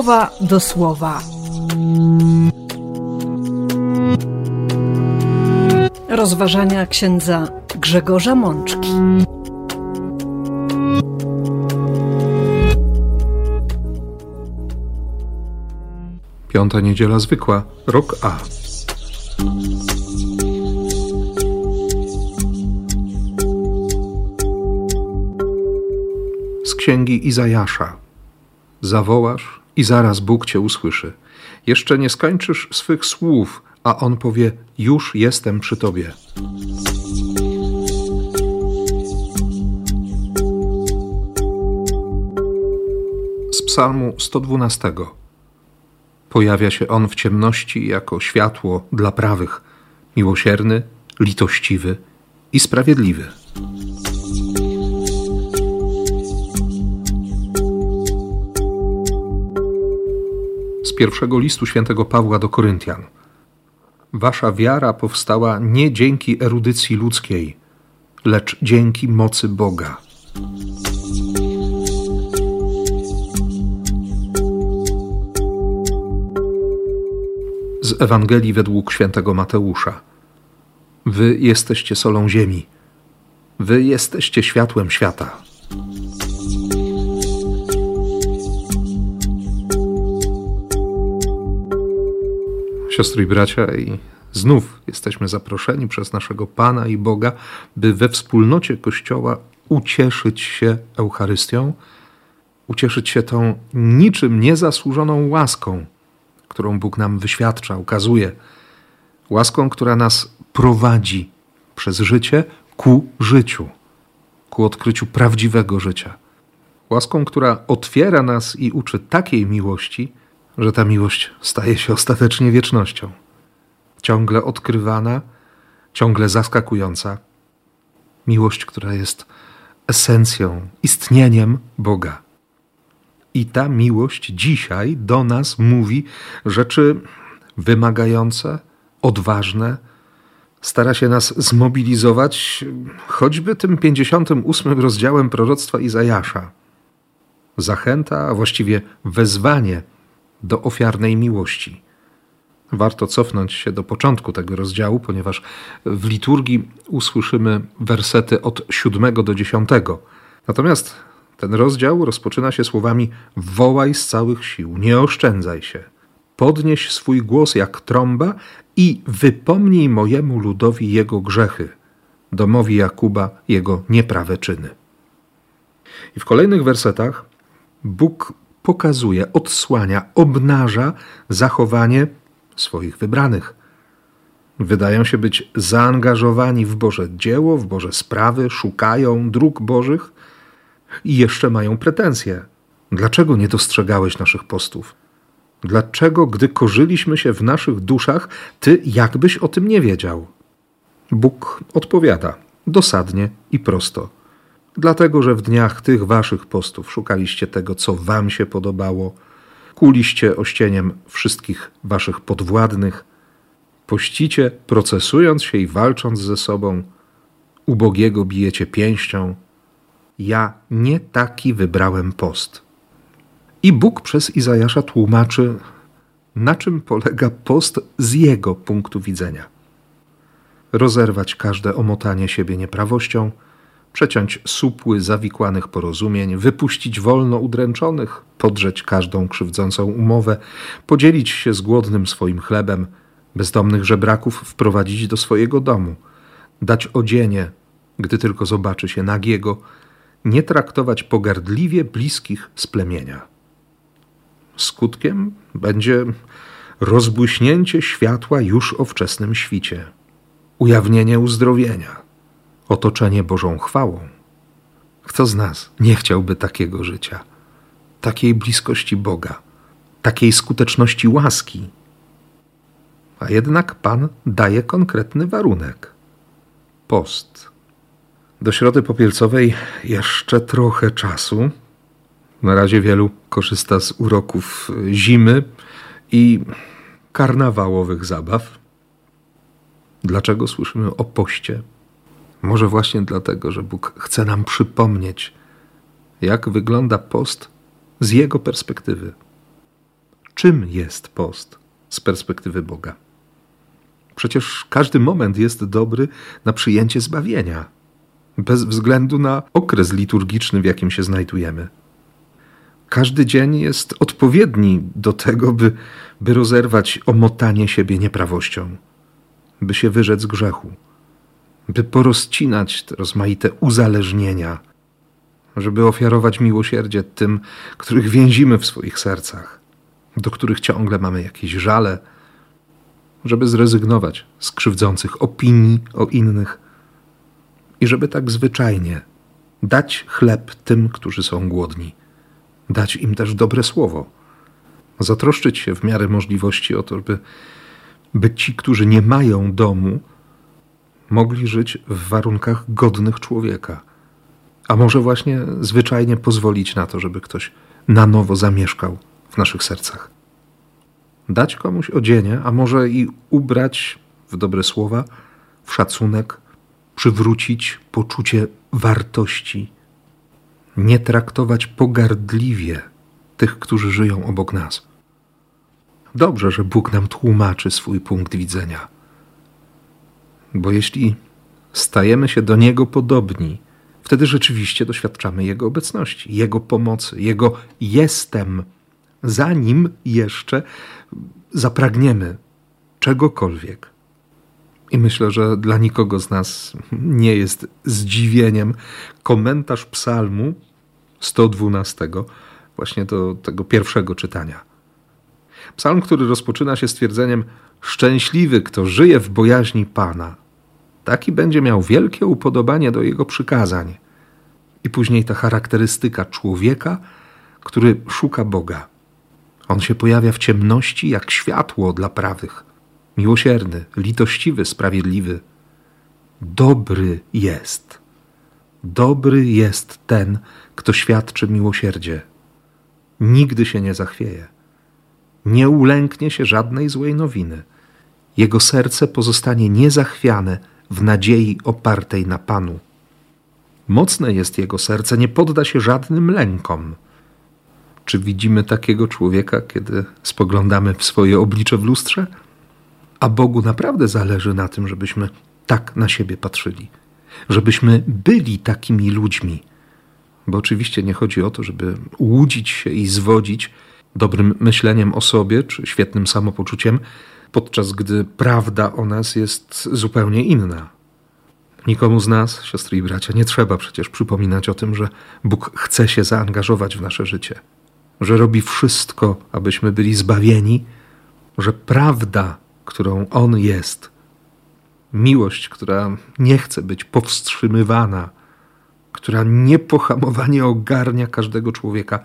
słowa do słowa. Rozważania księdza Grzegorza Mączki. Piąta niedziela zwykła, rok A. Z księgi Izajasza. Zawołasz i zaraz Bóg cię usłyszy. Jeszcze nie skończysz swych słów, a on powie: Już jestem przy tobie. Z Psalmu 112. Pojawia się on w ciemności jako światło dla prawych, miłosierny, litościwy i sprawiedliwy. Pierwszego listu świętego Pawła do Koryntian. Wasza wiara powstała nie dzięki erudycji ludzkiej, lecz dzięki mocy Boga. Z Ewangelii według świętego Mateusza. Wy jesteście solą ziemi. Wy jesteście światłem świata. Siostry i bracia, i znów jesteśmy zaproszeni przez naszego Pana i Boga, by we wspólnocie Kościoła ucieszyć się Eucharystią, ucieszyć się tą niczym niezasłużoną łaską, którą Bóg nam wyświadcza, ukazuje. Łaską, która nas prowadzi przez życie ku życiu, ku odkryciu prawdziwego życia. Łaską, która otwiera nas i uczy takiej miłości, że ta miłość staje się ostatecznie wiecznością. Ciągle odkrywana, ciągle zaskakująca. Miłość, która jest esencją, istnieniem Boga. I ta miłość dzisiaj do nas mówi rzeczy wymagające, odważne, stara się nas zmobilizować choćby tym 58 rozdziałem proroctwa Izajasza. Zachęta, a właściwie wezwanie do ofiarnej miłości. Warto cofnąć się do początku tego rozdziału, ponieważ w liturgii usłyszymy wersety od 7 do 10. Natomiast ten rozdział rozpoczyna się słowami: Wołaj z całych sił, nie oszczędzaj się. Podnieś swój głos jak trąba i wypomnij mojemu ludowi jego grzechy, domowi Jakuba jego nieprawe czyny. I w kolejnych wersetach Bóg pokazuje, odsłania, obnaża zachowanie swoich wybranych. Wydają się być zaangażowani w Boże dzieło, w Boże sprawy, szukają dróg Bożych i jeszcze mają pretensje. Dlaczego nie dostrzegałeś naszych postów? Dlaczego, gdy korzyliśmy się w naszych duszach, ty jakbyś o tym nie wiedział? Bóg odpowiada dosadnie i prosto dlatego że w dniach tych waszych postów szukaliście tego, co wam się podobało, kuliście ościeniem wszystkich waszych podwładnych, pościcie, procesując się i walcząc ze sobą, ubogiego bijecie pięścią. Ja nie taki wybrałem post. I Bóg przez Izajasza tłumaczy, na czym polega post z jego punktu widzenia. Rozerwać każde omotanie siebie nieprawością – przeciąć supły zawikłanych porozumień, wypuścić wolno udręczonych, podrzeć każdą krzywdzącą umowę, podzielić się z głodnym swoim chlebem, bezdomnych żebraków wprowadzić do swojego domu, dać odzienie, gdy tylko zobaczy się nagiego, nie traktować pogardliwie bliskich z plemienia. Skutkiem będzie rozbłyśnięcie światła już o wczesnym świcie, ujawnienie uzdrowienia otoczenie Bożą chwałą. Kto z nas nie chciałby takiego życia, takiej bliskości Boga, takiej skuteczności łaski? A jednak Pan daje konkretny warunek post. Do środy popielcowej jeszcze trochę czasu. Na razie wielu korzysta z uroków zimy i karnawałowych zabaw. Dlaczego słyszymy o poście może właśnie dlatego, że Bóg chce nam przypomnieć, jak wygląda post z Jego perspektywy. czym jest post z perspektywy Boga. Przecież każdy moment jest dobry na przyjęcie zbawienia, bez względu na okres liturgiczny, w jakim się znajdujemy. Każdy dzień jest odpowiedni do tego, by, by rozerwać omotanie siebie nieprawością, by się wyrzec grzechu, by porozcinać te rozmaite uzależnienia, żeby ofiarować miłosierdzie tym, których więzimy w swoich sercach, do których ciągle mamy jakieś żale, żeby zrezygnować z krzywdzących opinii o innych i żeby tak zwyczajnie dać chleb tym, którzy są głodni, dać im też dobre słowo, zatroszczyć się w miarę możliwości o to, by, by ci, którzy nie mają domu, mogli żyć w warunkach godnych człowieka. A może właśnie zwyczajnie pozwolić na to, żeby ktoś na nowo zamieszkał w naszych sercach dać komuś odzienie, a może i ubrać w dobre słowa, w szacunek, przywrócić poczucie wartości, nie traktować pogardliwie tych, którzy żyją obok nas. Dobrze, że Bóg nam tłumaczy swój punkt widzenia. Bo jeśli stajemy się do Niego podobni, wtedy rzeczywiście doświadczamy Jego obecności, Jego pomocy, Jego jestem zanim jeszcze zapragniemy czegokolwiek. I myślę, że dla nikogo z nas nie jest zdziwieniem komentarz Psalmu 112, właśnie do tego pierwszego czytania. Psalm, który rozpoczyna się stwierdzeniem: Szczęśliwy, kto żyje w bojaźni Pana, taki będzie miał wielkie upodobanie do jego przykazań. I później ta charakterystyka człowieka, który szuka Boga. On się pojawia w ciemności jak światło dla prawych. Miłosierny, litościwy, sprawiedliwy. Dobry jest. Dobry jest ten, kto świadczy miłosierdzie. Nigdy się nie zachwieje. Nie ulęknie się żadnej złej nowiny. Jego serce pozostanie niezachwiane w nadziei opartej na Panu. Mocne jest jego serce, nie podda się żadnym lękom. Czy widzimy takiego człowieka, kiedy spoglądamy w swoje oblicze w lustrze? A Bogu naprawdę zależy na tym, żebyśmy tak na siebie patrzyli, żebyśmy byli takimi ludźmi. Bo oczywiście nie chodzi o to, żeby łudzić się i zwodzić dobrym myśleniem o sobie czy świetnym samopoczuciem, podczas gdy prawda o nas jest zupełnie inna. Nikomu z nas, siostry i bracia, nie trzeba przecież przypominać o tym, że Bóg chce się zaangażować w nasze życie że robi wszystko, abyśmy byli zbawieni, że prawda, którą On jest, miłość, która nie chce być powstrzymywana, która niepohamowanie ogarnia każdego człowieka,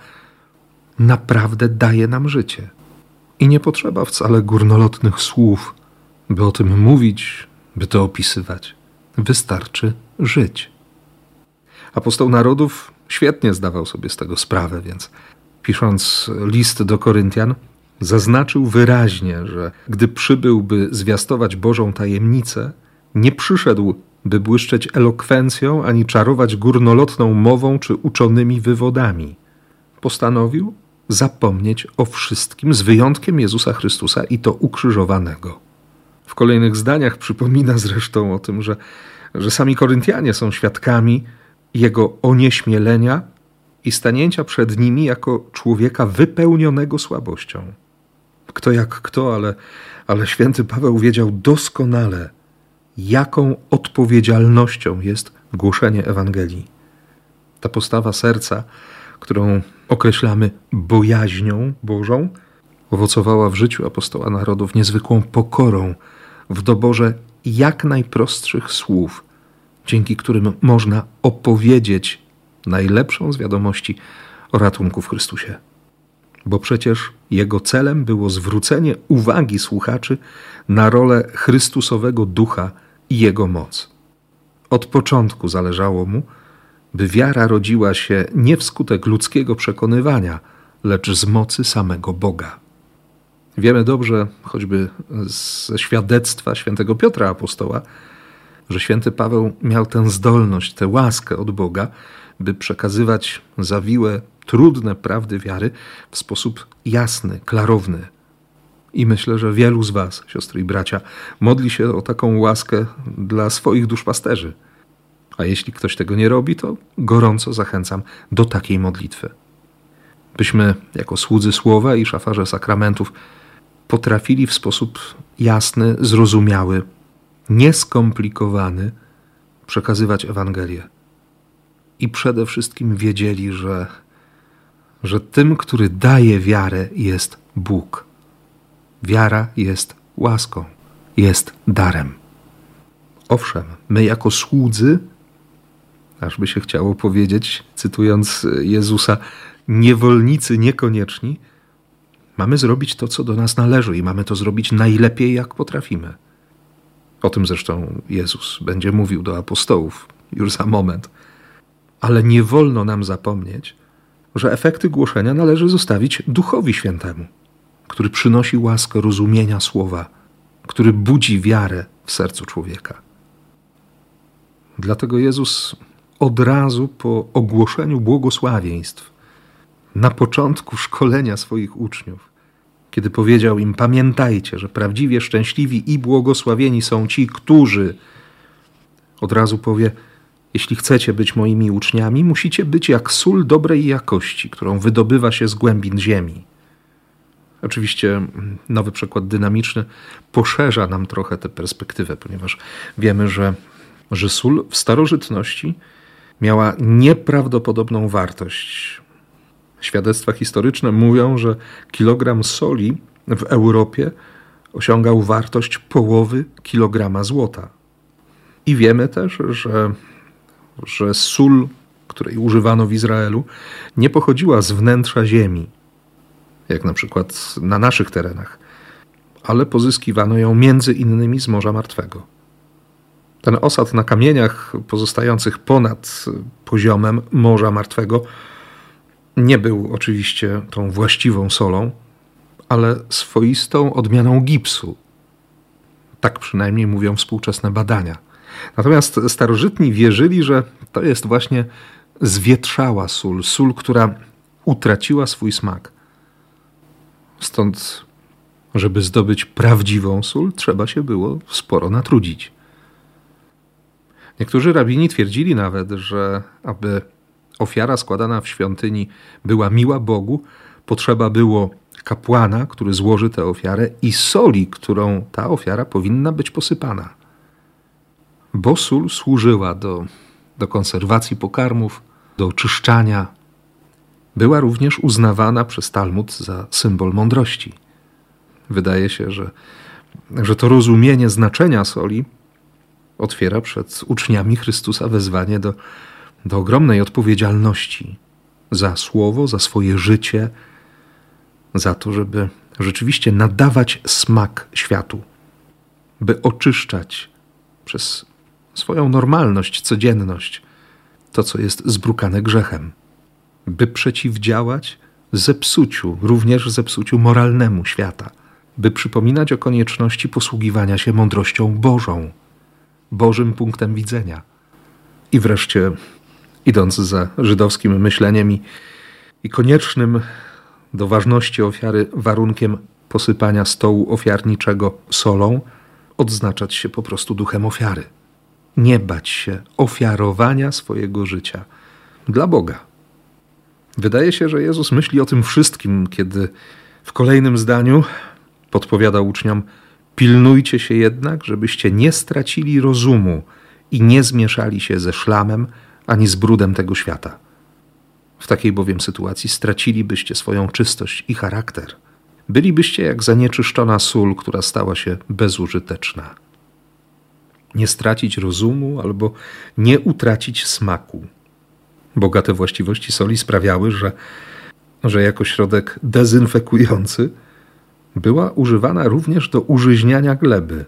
naprawdę daje nam życie. I nie potrzeba wcale górnolotnych słów, by o tym mówić, by to opisywać. Wystarczy żyć. Apostoł narodów świetnie zdawał sobie z tego sprawę, więc pisząc list do Koryntian, zaznaczył wyraźnie, że gdy przybyłby zwiastować Bożą tajemnicę, nie przyszedł, by błyszczeć elokwencją ani czarować górnolotną mową czy uczonymi wywodami. Postanowił zapomnieć o wszystkim z wyjątkiem Jezusa Chrystusa i to ukrzyżowanego. W kolejnych zdaniach przypomina zresztą o tym, że, że sami Koryntianie są świadkami jego onieśmielenia i stanięcia przed nimi jako człowieka wypełnionego słabością. Kto jak kto, ale, ale święty Paweł wiedział doskonale, jaką odpowiedzialnością jest głoszenie Ewangelii. Ta postawa serca, którą określamy bojaźnią Bożą, owocowała w życiu apostoła narodów niezwykłą pokorą w doborze jak najprostszych słów, dzięki którym można opowiedzieć najlepszą z wiadomości o ratunku w Chrystusie. Bo przecież jego celem było zwrócenie uwagi słuchaczy na rolę Chrystusowego ducha i jego moc. Od początku zależało mu, by wiara rodziła się nie wskutek ludzkiego przekonywania, lecz z mocy samego Boga. Wiemy dobrze, choćby ze świadectwa świętego Piotra Apostoła, że święty Paweł miał tę zdolność, tę łaskę od Boga, by przekazywać zawiłe trudne prawdy wiary w sposób jasny, klarowny. I myślę, że wielu z Was, siostry i bracia, modli się o taką łaskę dla swoich duszpasterzy. A jeśli ktoś tego nie robi, to gorąco zachęcam do takiej modlitwy. Byśmy, jako słudzy słowa i szafarze sakramentów, potrafili w sposób jasny, zrozumiały, nieskomplikowany przekazywać Ewangelię. I przede wszystkim wiedzieli, że, że tym, który daje wiarę, jest Bóg. Wiara jest łaską, jest darem. Owszem, my jako słudzy, aż by się chciało powiedzieć, cytując Jezusa, niewolnicy niekonieczni, mamy zrobić to, co do nas należy i mamy to zrobić najlepiej, jak potrafimy. O tym zresztą Jezus będzie mówił do apostołów już za moment. Ale nie wolno nam zapomnieć, że efekty głoszenia należy zostawić Duchowi Świętemu, który przynosi łaskę rozumienia słowa, który budzi wiarę w sercu człowieka. Dlatego Jezus od razu po ogłoszeniu błogosławieństw, na początku szkolenia swoich uczniów, kiedy powiedział im: Pamiętajcie, że prawdziwie szczęśliwi i błogosławieni są ci, którzy. Od razu powie: Jeśli chcecie być moimi uczniami, musicie być jak sól dobrej jakości, którą wydobywa się z głębin ziemi. Oczywiście nowy przykład dynamiczny poszerza nam trochę tę perspektywę, ponieważ wiemy, że, że sól w starożytności miała nieprawdopodobną wartość. Świadectwa historyczne mówią, że kilogram soli w Europie osiągał wartość połowy kilograma złota. I wiemy też, że, że sól, której używano w Izraelu, nie pochodziła z wnętrza ziemi, jak na przykład na naszych terenach, ale pozyskiwano ją między innymi z Morza Martwego. Ten osad na kamieniach pozostających ponad poziomem Morza Martwego nie był oczywiście tą właściwą solą, ale swoistą odmianą gipsu. Tak przynajmniej mówią współczesne badania. Natomiast starożytni wierzyli, że to jest właśnie zwietrzała sól, sól, która utraciła swój smak. Stąd, żeby zdobyć prawdziwą sól, trzeba się było sporo natrudzić. Niektórzy rabini twierdzili nawet, że aby ofiara składana w świątyni była miła Bogu, potrzeba było kapłana, który złoży tę ofiarę i soli, którą ta ofiara powinna być posypana. Bo sól służyła do, do konserwacji pokarmów, do oczyszczania. Była również uznawana przez Talmud za symbol mądrości. Wydaje się, że, że to rozumienie znaczenia soli otwiera przed uczniami Chrystusa wezwanie do do ogromnej odpowiedzialności za słowo, za swoje życie, za to, żeby rzeczywiście nadawać smak światu, by oczyszczać przez swoją normalność, codzienność to, co jest zbrukane grzechem, by przeciwdziałać zepsuciu, również zepsuciu moralnemu świata, by przypominać o konieczności posługiwania się mądrością Bożą, Bożym punktem widzenia. I wreszcie idąc za żydowskim myśleniem i, i koniecznym do ważności ofiary warunkiem posypania stołu ofiarniczego solą, odznaczać się po prostu duchem ofiary. Nie bać się ofiarowania swojego życia dla Boga. Wydaje się, że Jezus myśli o tym wszystkim, kiedy w kolejnym zdaniu podpowiada uczniom: Pilnujcie się jednak, żebyście nie stracili rozumu i nie zmieszali się ze szlamem, ani z brudem tego świata. W takiej bowiem sytuacji stracilibyście swoją czystość i charakter. Bylibyście jak zanieczyszczona sól, która stała się bezużyteczna. Nie stracić rozumu albo nie utracić smaku. Bogate właściwości soli sprawiały, że, że jako środek dezynfekujący była używana również do użyźniania gleby.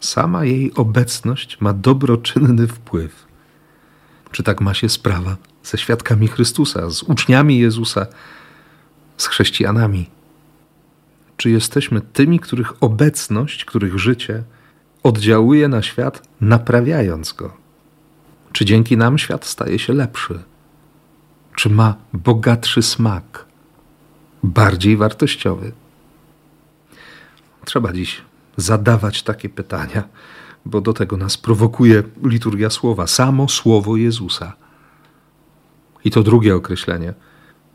Sama jej obecność ma dobroczynny wpływ czy tak ma się sprawa ze świadkami Chrystusa, z uczniami Jezusa, z chrześcijanami? Czy jesteśmy tymi, których obecność, których życie oddziałuje na świat, naprawiając go? Czy dzięki nam świat staje się lepszy? Czy ma bogatszy smak, bardziej wartościowy? Trzeba dziś zadawać takie pytania, bo do tego nas prowokuje liturgia słowa, samo słowo Jezusa. I to drugie określenie.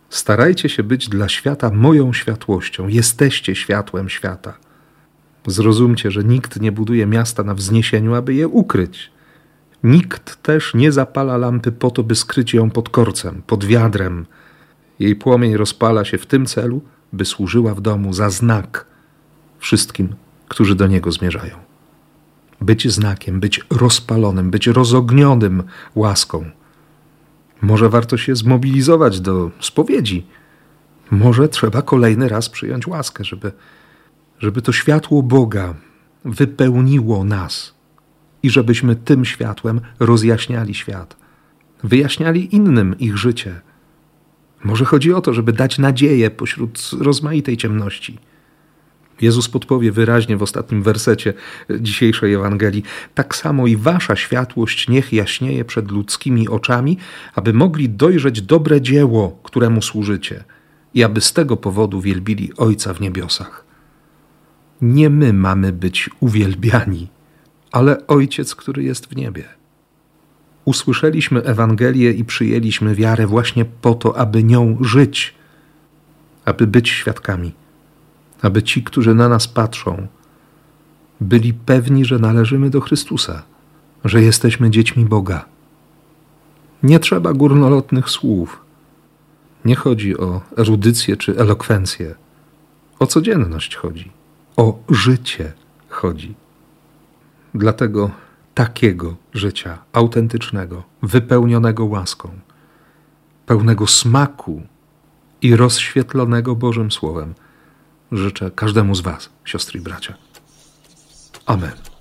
Starajcie się być dla świata moją światłością. Jesteście światłem świata. Zrozumcie, że nikt nie buduje miasta na wzniesieniu, aby je ukryć. Nikt też nie zapala lampy po to, by skryć ją pod korcem, pod wiadrem. Jej płomień rozpala się w tym celu, by służyła w domu za znak wszystkim, którzy do niego zmierzają. Być znakiem, być rozpalonym, być rozognionym łaską. Może warto się zmobilizować do spowiedzi. Może trzeba kolejny raz przyjąć łaskę, żeby, żeby to światło Boga wypełniło nas i żebyśmy tym światłem rozjaśniali świat, wyjaśniali innym ich życie. Może chodzi o to, żeby dać nadzieję pośród rozmaitej ciemności. Jezus podpowie wyraźnie w ostatnim wersecie dzisiejszej Ewangelii: Tak samo i wasza światłość niech jaśnieje przed ludzkimi oczami, aby mogli dojrzeć dobre dzieło, któremu służycie, i aby z tego powodu wielbili Ojca w niebiosach. Nie my mamy być uwielbiani, ale Ojciec, który jest w niebie. Usłyszeliśmy Ewangelię i przyjęliśmy wiarę właśnie po to, aby nią żyć, aby być świadkami, aby ci, którzy na nas patrzą, byli pewni, że należymy do Chrystusa, że jesteśmy dziećmi Boga. Nie trzeba górnolotnych słów. Nie chodzi o erudycję czy elokwencję. O codzienność chodzi. O życie chodzi. Dlatego takiego życia autentycznego, wypełnionego łaską, pełnego smaku i rozświetlonego Bożym Słowem życzę każdemu z Was, siostry i bracia. Amen.